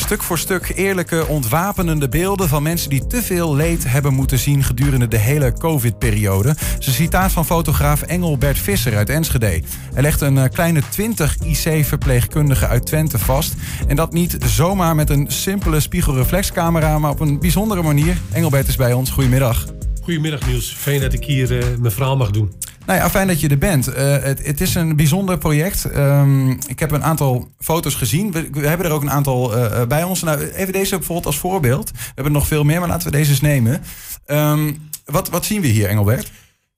Stuk voor stuk eerlijke, ontwapenende beelden van mensen die te veel leed hebben moeten zien gedurende de hele COVID-periode. Is een citaat van fotograaf Engelbert Visser uit Enschede. Hij legt een eh, kleine 20 IC-verpleegkundigen uit Twente vast. En dat niet zomaar met een simpele spiegelreflexcamera, maar op een bijzondere manier. Engelbert is bij ons. Goedemiddag. Goedemiddag Niels. Fijn dat ik hier uh, mijn verhaal mag doen. Nou ja, fijn dat je er bent. Uh, het, het, is een bijzonder project. Um, ik heb een aantal foto's gezien. We, hebben er ook een aantal uh, bij ons. Nou, even deze bijvoorbeeld als voorbeeld. We hebben nog veel meer, maar laten we deze eens nemen. Um, wat, wat zien we hier, Engelbert?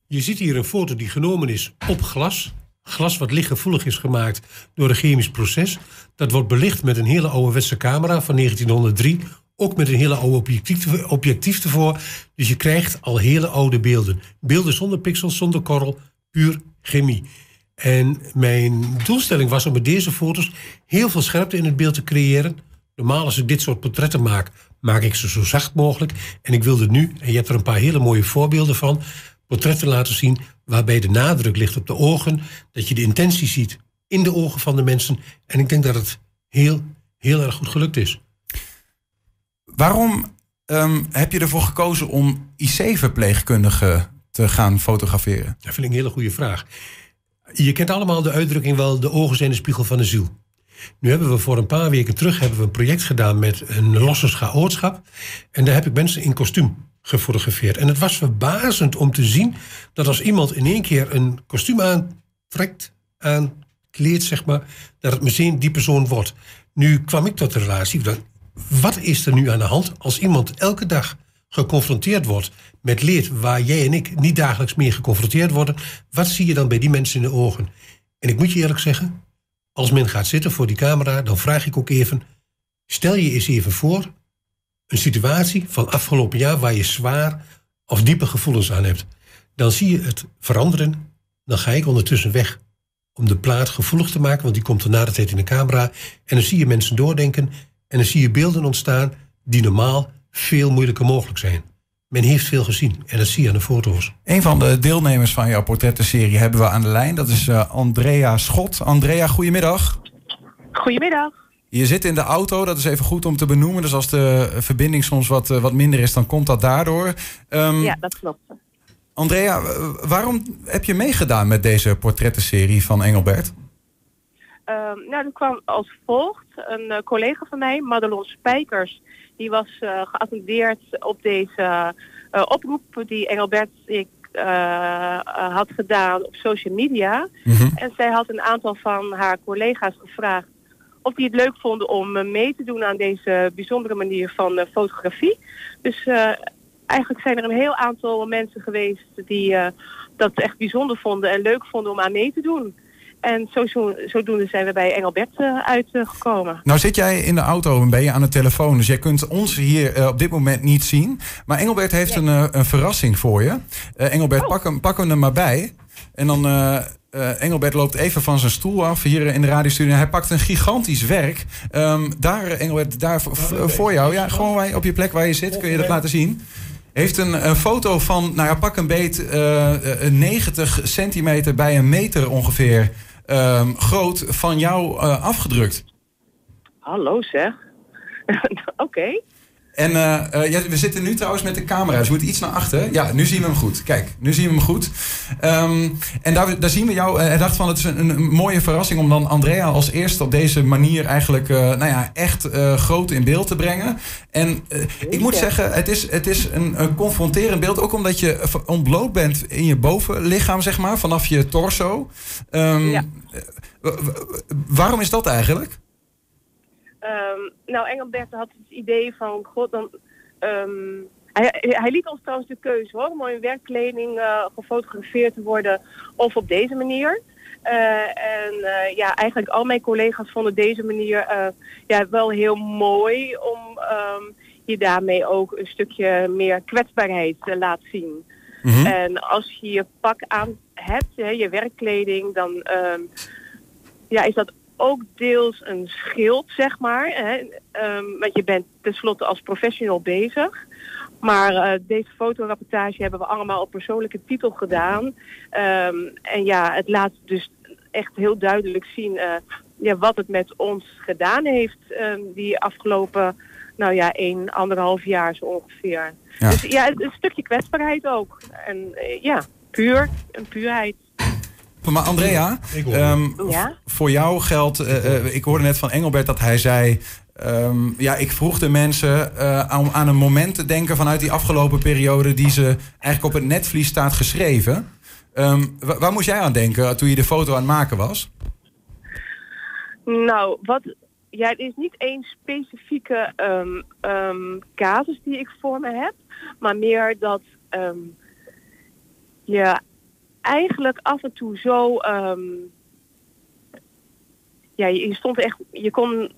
Je ziet hier een foto die genomen is op glas. Glas wat lichtgevoelig is gemaakt door een chemisch proces. Dat wordt belicht met een hele ouderwetse camera van 1903 ook met een hele oude objectief, objectief ervoor. Dus je krijgt al hele oude beelden. Beelden zonder pixels, zonder korrel, puur chemie. En mijn doelstelling was om met deze foto's heel veel scherpte in het beeld te creëren. Normaal als ik dit soort portretten maak, maak ik ze zo zacht mogelijk. En ik wilde nu, en je hebt er een paar hele mooie voorbeelden van, portretten laten zien waarbij de nadruk ligt op de ogen. Dat je de intentie ziet in de ogen van de mensen. En ik denk dat het heel, heel erg goed gelukt is. Waarom um, heb je ervoor gekozen om IC-verpleegkundigen te gaan fotograferen? Dat vind ik een hele goede vraag. Je kent allemaal de uitdrukking wel, de ogen zijn de spiegel van de ziel. Nu hebben we voor een paar weken terug hebben we een project gedaan met een losse chaotschap. En daar heb ik mensen in kostuum gefotografeerd. En het was verbazend om te zien dat als iemand in één keer een kostuum aantrekt, aankleedt, zeg maar, dat het meteen die persoon wordt. Nu kwam ik tot de relatie, wat is er nu aan de hand als iemand elke dag geconfronteerd wordt met leed waar jij en ik niet dagelijks meer geconfronteerd worden? Wat zie je dan bij die mensen in de ogen? En ik moet je eerlijk zeggen, als men gaat zitten voor die camera, dan vraag ik ook even: stel je eens even voor een situatie van afgelopen jaar waar je zwaar of diepe gevoelens aan hebt. Dan zie je het veranderen. Dan ga ik ondertussen weg om de plaat gevoelig te maken, want die komt er na de tijd in de camera. En dan zie je mensen doordenken en dan zie je beelden ontstaan die normaal veel moeilijker mogelijk zijn. Men heeft veel gezien en dat zie je aan de foto's. Een van de deelnemers van jouw portrettenserie hebben we aan de lijn. Dat is uh, Andrea Schot. Andrea, goedemiddag. Goedemiddag. Je zit in de auto, dat is even goed om te benoemen. Dus als de verbinding soms wat, uh, wat minder is, dan komt dat daardoor. Um, ja, dat klopt. Andrea, waarom heb je meegedaan met deze portrettenserie van Engelbert? Uh, nou, dat kwam als volgt. Een uh, collega van mij, Madelon Spijkers, die was uh, geattendeerd op deze uh, oproep die Engelbert ik had gedaan op social media. Mm -hmm. En zij had een aantal van haar collega's gevraagd of die het leuk vonden om mee te doen aan deze bijzondere manier van fotografie. Dus eigenlijk zijn er een heel aantal mensen geweest die dat echt bijzonder vonden en leuk vonden om aan mee te doen. En zo, zo, zodoende zijn we bij Engelbert uh, uitgekomen. nou zit jij in de auto en ben je aan de telefoon. Dus jij kunt ons hier uh, op dit moment niet zien. Maar Engelbert heeft nee. een, uh, een verrassing voor je. Engelbert, oh. pak, hem, pak hem er maar bij. En dan... Engelbert loopt even van zijn stoel af hier in de radiostudio. Hij pakt een gigantisch werk. Um, daar, Engelbert, daar voor jou. Ja, gewoon waar je, op je plek waar je zit, kun je dat laten zien heeft een, een, foto van, nou ja, pak een beet, uh, 90 centimeter bij een meter ongeveer um, groot van jou uh, afgedrukt. Hallo zeg. Oké. En uh, uh, ja, we zitten nu trouwens met de camera. Dus we moeten iets naar achter. Ja, nu zien we hem goed. Kijk, nu zien we hem goed. Um, en daar, daar zien we jou. Hij dacht van, het is een, een, mooie verrassing om dan Andrea als eerste op deze manier eigenlijk, uh, nou ja, echt groot in beeld te brengen. En ik moet zeggen, het is, het is een, een, confronterend beeld. Ook omdat je ontbloot bent in je bovenlichaam, zeg maar, vanaf je torso. Um, ja. Waarom is dat eigenlijk? Um, nou, Engelbert had het idee van, god, dan... Um, hij, hij, liet ons trouwens de keuze hoor, om in werkkleding uh, gefotografeerd te worden of op deze manier. Uh, en uh, ja, eigenlijk al mijn collega's vonden deze manier ja, wel heel mooi om um, je daarmee ook een stukje meer kwetsbaarheid te laten zien. Mm -hmm. En als je je pak aan hebt, hè, je werkkleding, dan ja, is dat ook deels een schild, zeg maar. Hè? Um, want je bent tenslotte als professional bezig. Maar uh, deze fotorapportage hebben we allemaal op persoonlijke titel gedaan. Um, en ja, het laat dus echt heel duidelijk zien uh, ja, wat het met ons gedaan heeft ehm, die afgelopen, nou ja, één, anderhalf jaar zo ongeveer. Ja. Dus ja, een stukje kwetsbaarheid ook. En eh, ja, puur, een puurheid. Maar Andrea, ehm, Ja? voor jou geldt, eh, eh, ik hoorde net van Engelbert dat hij zei... ehm, ja, ik vroeg de mensen eh, aan, aan een moment te denken vanuit die afgelopen periode... die ze eigenlijk op het netvlies staat geschreven. Ehm, wa- waar moest jij aan denken toen je de foto aan het maken was? Nou, wat, ja, het is niet één specifieke ehm, ehm, casus die ik voor me heb, maar meer dat ehm, je eigenlijk af en toe zo, ehm, ja, je, stond echt, je kon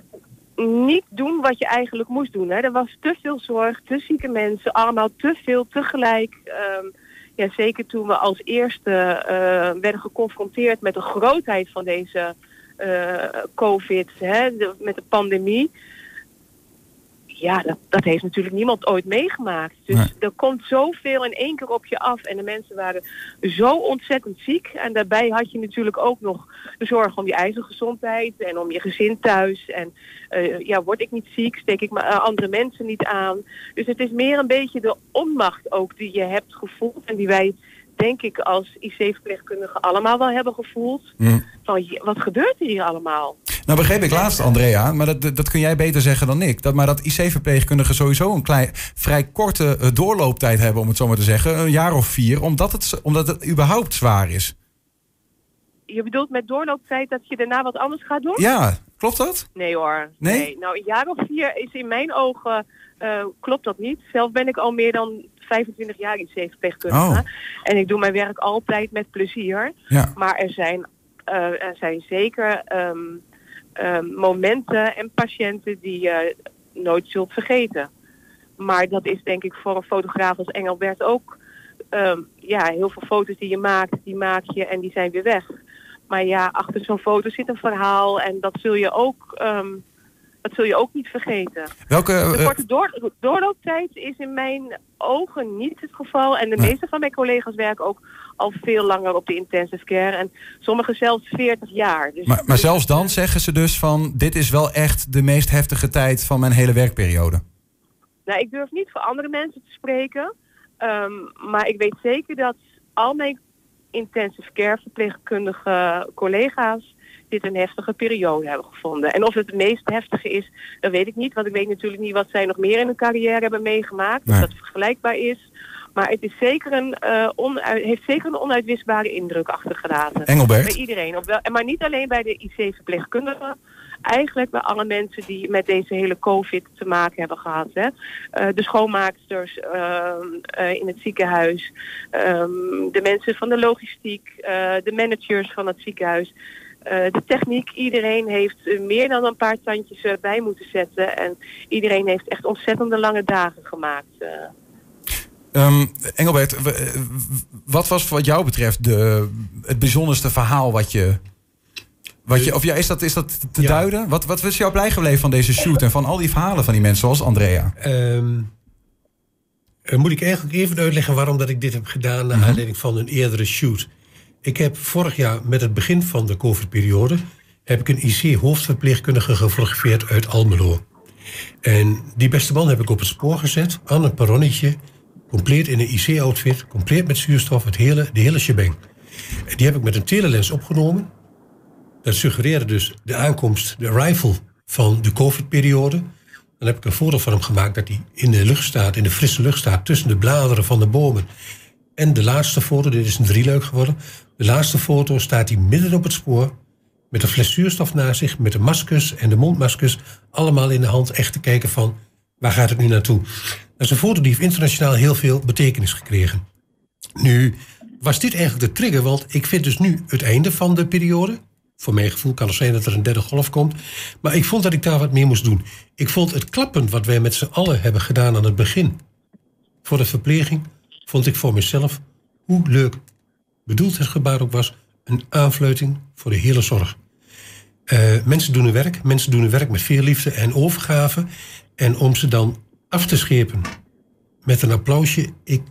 niet doen wat je eigenlijk moest doen. Hè. Er was te veel zorg, te zieke mensen, allemaal te veel tegelijk. Ehm, ja, zeker toen we als eerste eh, werden geconfronteerd met de grootheid van deze eh, COVID, hè, met de pandemie. Ja, dat, dat heeft natuurlijk niemand ooit meegemaakt. Dus Nee. er komt zoveel in één keer op je af. En de mensen waren zo ontzettend ziek. En daarbij had je natuurlijk ook nog de zorg om je eigen gezondheid en om je gezin thuis. En eh, ja, word ik niet ziek, steek ik maar eh, andere mensen niet aan. Dus het is meer een beetje de onmacht ook die je hebt gevoeld. En die wij, denk ik, als IC-verpleegkundigen allemaal wel hebben gevoeld. Van, wat gebeurt er hier allemaal? Nou begreep ik laatst, Andrea, maar dat, dat kun jij beter zeggen dan ik. Dat, maar dat IC-verpleegkundigen sowieso een klein, vrij korte eh, doorlooptijd hebben, om het zo maar te zeggen. Een jaar of vier, omdat het, omdat het überhaupt zwaar is. Je bedoelt met doorlooptijd dat je daarna wat anders gaat doen? Ja, klopt dat? Nee hoor. Nee? Nou, een jaar of vier is in mijn ogen, eh, klopt dat niet. Zelf ben ik al meer dan 25 jaar IC-verpleegkundige. Oh. En ik doe mijn werk altijd met plezier. Ja. Maar er zijn, eh, er zijn zeker ehm, momenten en patiënten die je nooit zult vergeten. Maar dat is denk ik voor een fotograaf als Engelbert ook. ehm, ja, heel veel foto's die je maakt, die maak je en die zijn weer weg. Maar ja, achter zo'n foto zit een verhaal en dat zul je ook, ehm, dat zul je ook niet vergeten. Welke, De eh, korte door, doorlooptijd is in mijn ogen niet het geval. En de Nee. meeste van mijn collega's werken ook al veel langer op de intensive care. En sommigen zelfs 40 jaar. Dus maar, maar zelfs dan zeggen ze dus van... dit is wel echt de meest heftige tijd van mijn hele werkperiode. Nou, ik durf niet voor andere mensen te spreken. ehm, maar ik weet zeker dat al mijn intensive care verpleegkundige collega's dit een heftige periode hebben gevonden. En of het het meest heftige is, dat weet ik niet. Want ik weet natuurlijk niet wat zij nog meer in hun carrière hebben meegemaakt. Nee. dat vergelijkbaar is. Maar het is zeker een, eh, onui- heeft zeker een onuitwisbare indruk achtergelaten. Bij Engelbert, iedereen. Op wel, maar niet alleen bij de IC-verpleegkundigen. Eigenlijk bij alle mensen die met deze hele COVID te maken hebben gehad. Hè. Eh, de schoonmaaksters ehm, eh, in het ziekenhuis. ehm, de mensen van de logistiek. eh, de managers van het ziekenhuis. Eh, de techniek. Iedereen heeft eh, meer dan een paar tandjes eh, bij moeten zetten. En iedereen heeft echt ontzettende lange dagen gemaakt. eh. Ehm, Engelbert, wat was wat jou betreft de, het bijzonderste verhaal wat je... Wat je of ja, is dat, is dat te Ja. duiden? Wat, wat was jou blij gebleven van deze shoot en van al die verhalen van die mensen zoals Andrea? Ehm, eh, moet ik eigenlijk even uitleggen waarom dat ik dit heb gedaan naar aanleiding van een eerdere shoot. Ik heb vorig jaar met het begin van de COVID-periode heb ik een IC-hoofdverpleegkundige gefotografeerd uit Almelo. En die beste man heb ik op het spoor gezet aan een perronnetje, compleet in een IC-outfit, compleet met zuurstof, het hele, de hele shebang. En die heb ik met een telelens opgenomen. Dat suggereerde dus de aankomst, de arrival van de COVID-periode. Dan heb ik een foto van hem gemaakt dat hij in de lucht staat, in de frisse lucht staat, tussen de bladeren van de bomen. En de laatste foto, dit is een drieluik geworden. De laatste foto staat hij midden op het spoor. Met een fles zuurstof naast zich, met de maskers en de mondmaskers. Allemaal in de hand, echt te kijken van waar gaat het nu naartoe. Dat is een foto die heeft internationaal heel veel betekenis gekregen. Nu was dit eigenlijk de trigger, want ik vind dus nu het einde van de periode. Voor mijn gevoel kan het zijn dat er een derde golf komt. Maar ik vond dat ik daar wat meer moest doen. Ik vond het klappen wat wij met z'n allen hebben gedaan aan het begin. Voor de verpleging vond ik voor mezelf, hoe leuk bedoeld het gebaar ook was, een aanfluiting voor de hele zorg. Eh, mensen doen hun werk, mensen doen hun werk met veel liefde en overgave. En om ze dan af te schepen met een applausje. Ik,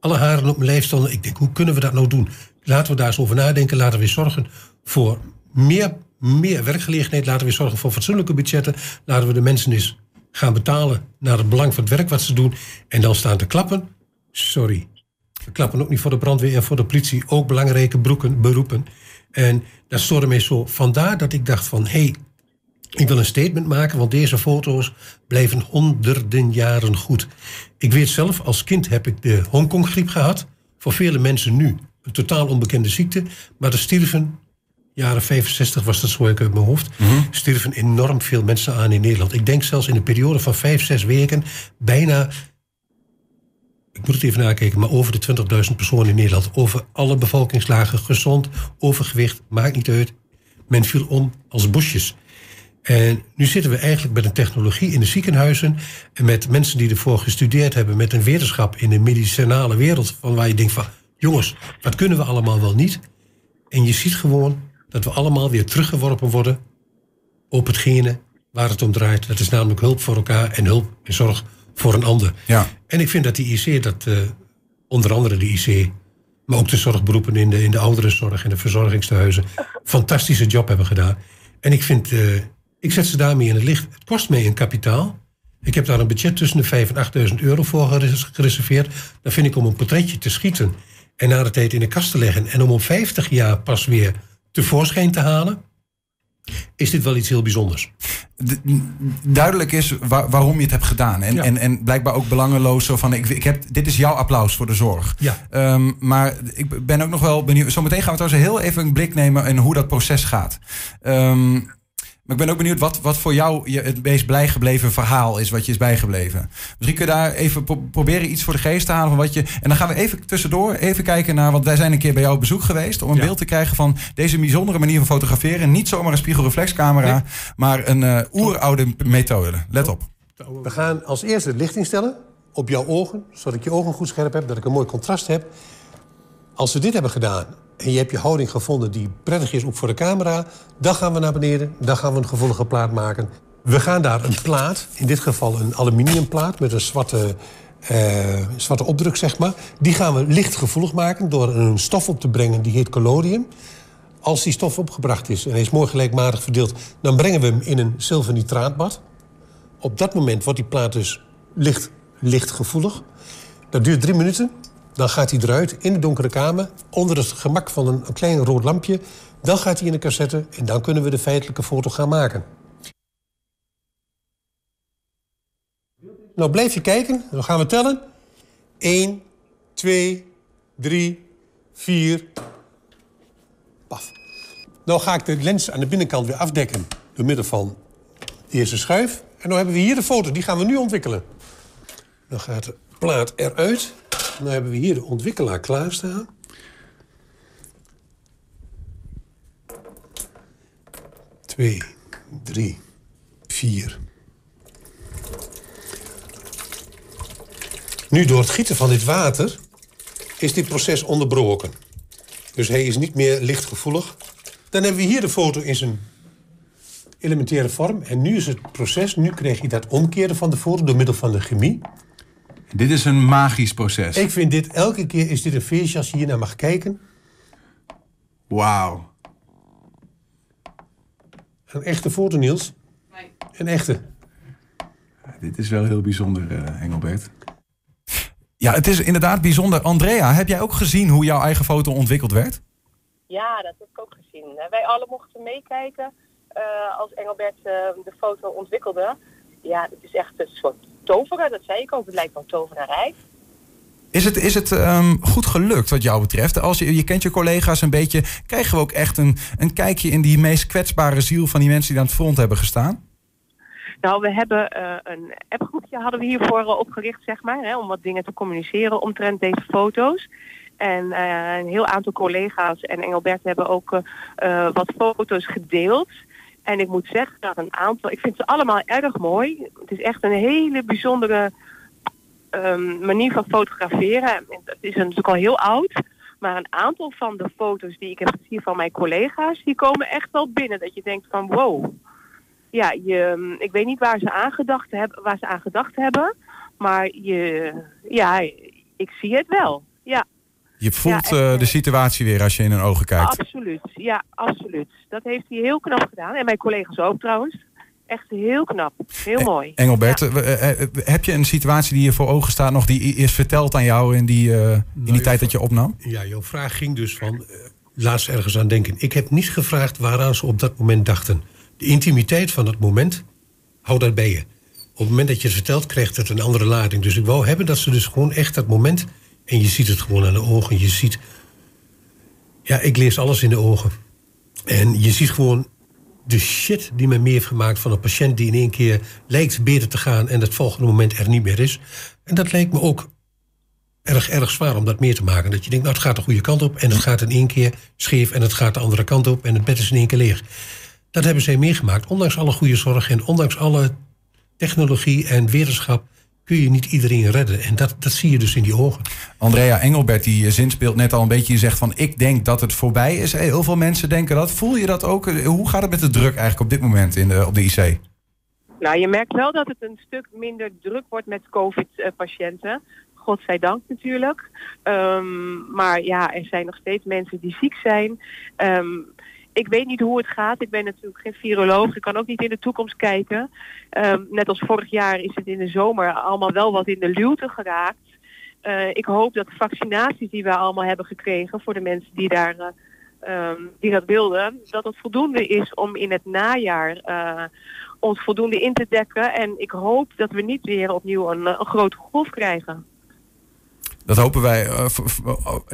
alle haren op mijn lijf stonden. Ik denk, hoe kunnen we dat nou doen? Laten we daar eens over nadenken. Laten we zorgen voor meer meer werkgelegenheid. Laten we zorgen voor fatsoenlijke budgetten. Laten we de mensen eens gaan betalen naar het belang van het werk wat ze doen. En dan staan te klappen. Sorry. We klappen ook niet voor de brandweer en voor de politie. Ook belangrijke broeken, beroepen. En dat stoorde mij zo. Vandaar dat ik dacht van... hé, hey, ik wil een statement maken, want deze foto's blijven honderden jaren goed. Ik weet zelf, als kind heb ik de Hongkong-griep gehad. Voor vele mensen nu een totaal onbekende ziekte. Maar er stierven, jaren 65 was dat zo uit mijn hoofd... stierven enorm veel mensen aan in Nederland. Ik denk zelfs in een periode van vijf, zes weken... bijna, ik moet het even nakijken... maar over de 20.000 personen in Nederland. Over alle bevolkingslagen, gezond, overgewicht, maakt niet uit. Men viel om als bosjes. En nu zitten we eigenlijk met een technologie in de ziekenhuizen... en met mensen die ervoor gestudeerd hebben... met een wetenschap in de medicinale wereld... van waar je denkt van, jongens, wat kunnen we allemaal wel niet? En je ziet gewoon dat we allemaal weer teruggeworpen worden... op hetgene waar het om draait. Dat is namelijk hulp voor elkaar en hulp en zorg voor een ander. Ja. En ik vind dat die IC, dat uh, onder andere de IC... maar ook de zorgberoepen in de, in de ouderenzorg en de verzorgingstehuizen... fantastische job hebben gedaan. En ik vind... Uh, ik zet ze daarmee in het licht. Het kost mij een kapitaal. Ik heb daar een budget tussen de 5.000 en 8.000 euro voor gereserveerd. Dat vind ik om een portretje te schieten en na de tijd in de kast te leggen. En om om 50 jaar pas weer tevoorschijn te halen. Is dit wel iets heel bijzonders? duidelijk is waar, waarom je het hebt gedaan. En, en, en blijkbaar ook belangeloos. Zo van, ik, ik heb, dit is jouw applaus voor de zorg. Ja. Um, maar ik ben ook nog wel benieuwd. Zometeen gaan we trouwens heel even een blik nemen in hoe dat proces gaat. Um, maar ik ben ook benieuwd wat, wat voor jou je het meest bijgebleven verhaal is, wat je is bijgebleven. Misschien kun je daar even proberen iets voor de geest te halen van wat je. En dan gaan we even tussendoor even kijken naar. Want wij zijn een keer bij jou op bezoek geweest. Om een beeld te krijgen van deze bijzondere manier van fotograferen. Niet zomaar een spiegelreflexcamera, maar een uh, oeroude methode. Let op. We gaan als eerste het licht instellen op jouw ogen, zodat ik je ogen goed scherp heb, dat ik een mooi contrast heb. Als we dit hebben gedaan en je hebt je houding gevonden die prettig is ook voor de camera... dan gaan we naar beneden, dan gaan we een gevoelige plaat maken. We gaan daar een plaat, in dit geval een aluminiumplaat... met een zwarte, uh, zwarte opdruk, zeg maar. Die gaan we lichtgevoelig maken door een stof op te brengen, die heet collodium. Als die stof opgebracht is en is mooi gelijkmatig verdeeld... dan brengen we hem in een zilvernitraatbad. Op dat moment wordt die plaat dus licht, lichtgevoelig. Dat duurt drie minuten. Dan gaat hij eruit in de donkere kamer, onder het gemak van een, klein rood lampje. Dan gaat hij in de cassette en dan kunnen we de feitelijke foto gaan maken. Nou, blijf je kijken. Dan gaan we tellen. 1, 2, 3, 4. Paf. Nou ga ik de lens aan de binnenkant weer afdekken door middel van de eerste schuif. En dan hebben we hier de foto, die gaan we nu ontwikkelen. Dan gaat de plaat eruit. Nu hebben we hier de ontwikkelaar klaarstaan. Twee, drie, vier. Nu door het gieten van dit water is dit proces onderbroken. Dus hij is niet meer lichtgevoelig. Dan hebben we hier de foto in zijn elementaire vorm. En nu is het proces, nu krijg je dat omkeren van de foto door middel van de chemie. Dit is een magisch proces. Ik vind dit, elke keer is dit een feestje als je hier naar mag kijken. Wauw. Een echte foto, Niels. Nee. Een echte. Dit is wel heel bijzonder, uh, Engelbert. Ja, het is inderdaad bijzonder. Andrea, heb jij ook gezien hoe jouw eigen foto ontwikkeld werd? Ja, dat heb ik ook gezien. Wij alle mochten meekijken uh, als Engelbert uh, de foto ontwikkelde. Ja, het is echt een soort toveren. Dat zei ik ook. Het lijkt wel tovenarij. Is het, is het um, goed gelukt wat jou betreft? Als je, je kent je collega's een beetje, krijgen we ook echt een, een kijkje in die meest kwetsbare ziel van die mensen die aan het front hebben gestaan? Nou, we hebben uh, een appgroepje hadden we hiervoor uh, opgericht, zeg maar, hè, om wat dingen te communiceren omtrent deze foto's. En uh, een heel aantal collega's en Engelbert hebben ook wat foto's gedeeld. En ik moet zeggen dat een aantal, ik vind ze allemaal erg mooi. Het is echt een hele bijzondere um, manier van fotograferen. Het is natuurlijk al heel oud. Maar een aantal van de foto's die ik heb gezien van mijn collega's, die komen echt wel binnen. Dat je denkt van wow. Ja, je, ik weet niet waar ze aan gedacht hebben, waar ze aan gedacht hebben. Maar je, ja, ik zie het wel. Je voelt Ja, en, eh, de eh, situatie weer als je in hun ogen kijkt. Absoluut, ja, absoluut. Dat heeft hij heel knap gedaan. En mijn collega's ook trouwens. Echt heel knap. Heel mooi. Engelbert, Ja. eh, heb je een situatie die je voor ogen staat nog die is verteld aan jou in die, eh, in die ja, tijd dat je opnam? Ja, jouw vraag ging dus van, laat ze ergens aan denken. Ik heb niet gevraagd waaraan ze op dat moment dachten. De intimiteit van het moment, hou dat bij je. Op het moment dat je het vertelt, krijgt het een andere lading. Dus ik wou hebben dat ze dus gewoon echt dat moment... en je ziet het gewoon aan de ogen, je ziet... Ja, ik lees alles in de ogen. En je ziet gewoon de shit die men mee heeft gemaakt van een patiënt die in één keer lijkt beter te gaan en het volgende moment er niet meer is. En dat lijkt me ook erg, erg zwaar om dat mee te maken. Dat je denkt, nou het gaat de goede kant op en het gaat in één keer scheef en het gaat de andere kant op en het bed is in één keer leeg. Dat hebben zij meegemaakt. Ondanks alle goede zorg en ondanks alle technologie en wetenschap kun je niet iedereen redden. En dat, dat zie je dus in die ogen. Andrea Engelbert, die eh, zin speelt net al een beetje. Je zegt van, ik denk dat het voorbij is. Eh, Heel veel mensen denken dat. Voel je dat ook? Eh, Hoe gaat het met de druk eigenlijk op dit moment in de, op de IC? Nou, je merkt wel dat het een stuk minder druk wordt met COVID-patiënten. Godzijdank natuurlijk. Ehm, maar ja, er zijn nog steeds mensen die ziek zijn. Ehm, ik weet niet hoe het gaat. Ik ben natuurlijk geen viroloog. Ik kan ook niet in de toekomst kijken. Ehm, net als vorig jaar is het in de zomer allemaal wel wat in de luwte geraakt. Eh, ik hoop dat de vaccinaties die we allemaal hebben gekregen voor de mensen die daar ehm, die dat wilden, dat het voldoende is om in het najaar eh, ons voldoende in te dekken. En ik hoop dat we niet weer opnieuw een, een grote golf krijgen. Dat hopen wij eh, v- v-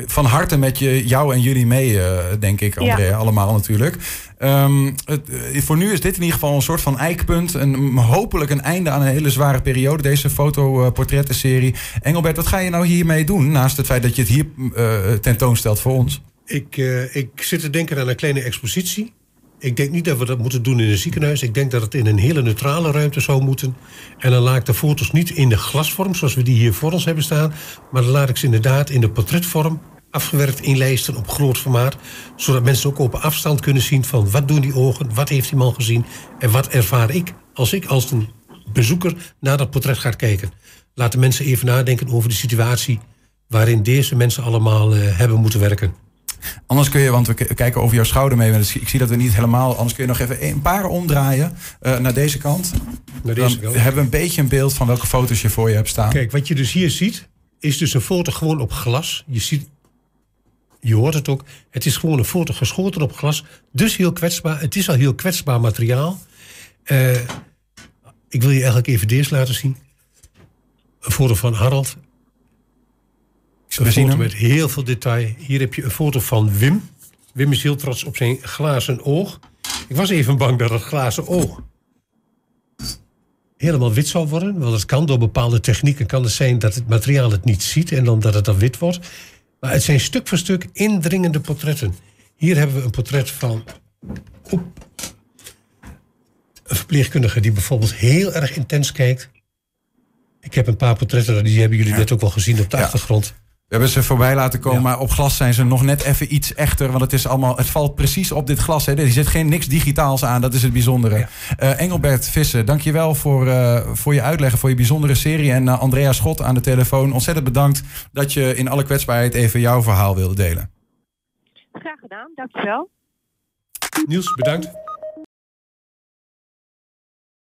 van harte met je, jou en jullie mee, eh, denk ik, Andrea. Ja. Allemaal natuurlijk. Ehm, het, eh, voor nu is dit in ieder geval een soort van eikpunt. En hopelijk een einde aan een hele zware periode. Deze fotoportrettenserie. Engelbert, wat ga je nou hiermee doen? Naast het feit dat je het hier eh, tentoonstelt voor ons. Ik, eh, ik zit te denken aan een kleine expositie. Ik denk niet dat we dat moeten doen in een ziekenhuis. Ik denk dat het in een hele neutrale ruimte zou moeten. En dan laat ik de foto's niet in de glasvorm, zoals we die hier voor ons hebben staan. Maar dan laat ik ze inderdaad in de portretvorm afgewerkt in lijsten op groot formaat. Zodat mensen ook op afstand kunnen zien van wat doen die ogen, wat heeft die man gezien en wat ervaar ik als ik als een bezoeker naar dat portret ga kijken. Laat de mensen even nadenken over de situatie waarin deze mensen allemaal eh, hebben moeten werken. Anders kun je, want we kijken over jouw schouder mee. Ik zie dat we niet helemaal. Anders kun je nog even een paar omdraaien eh, naar deze kant. Naar deze Dan kant. hebben we een beetje een beeld van welke foto's je voor je hebt staan. Kijk, wat je dus hier ziet, is dus een foto gewoon op glas. Je ziet, je hoort het ook. Het is gewoon een foto geschoten op glas. Dus heel kwetsbaar. Het is al heel kwetsbaar materiaal. Eh, ik wil je eigenlijk even deze laten zien. Een foto van Harald. Een We zien foto met heel veel detail. Hier heb je een foto van Wim. Wim is heel trots op zijn glazen oog. Ik was even bang dat het glazen oog helemaal wit zou worden. Want het kan door bepaalde technieken kan het zijn dat het materiaal het niet ziet en dan dat het dan wit wordt. Maar het zijn stuk voor stuk indringende portretten. Hier hebben we een portret van oep, een verpleegkundige die bijvoorbeeld heel erg intens kijkt. Ik heb een paar portretten, die hebben jullie net ook wel gezien op de Ja. achtergrond. We hebben ze voorbij laten komen, Ja. maar op glas zijn ze nog net even iets echter. Want het, is allemaal, het valt precies op dit glas. Hè. Er zit geen niks digitaals aan, dat is het bijzondere. Eh, Engelbert Vissen, dankjewel voor, eh voor je uitleg, voor je bijzondere serie. En eh, Andrea Schot aan de telefoon, ontzettend bedankt dat je in alle kwetsbaarheid even jouw verhaal wilde delen. Graag gedaan, dankjewel. Niels, bedankt.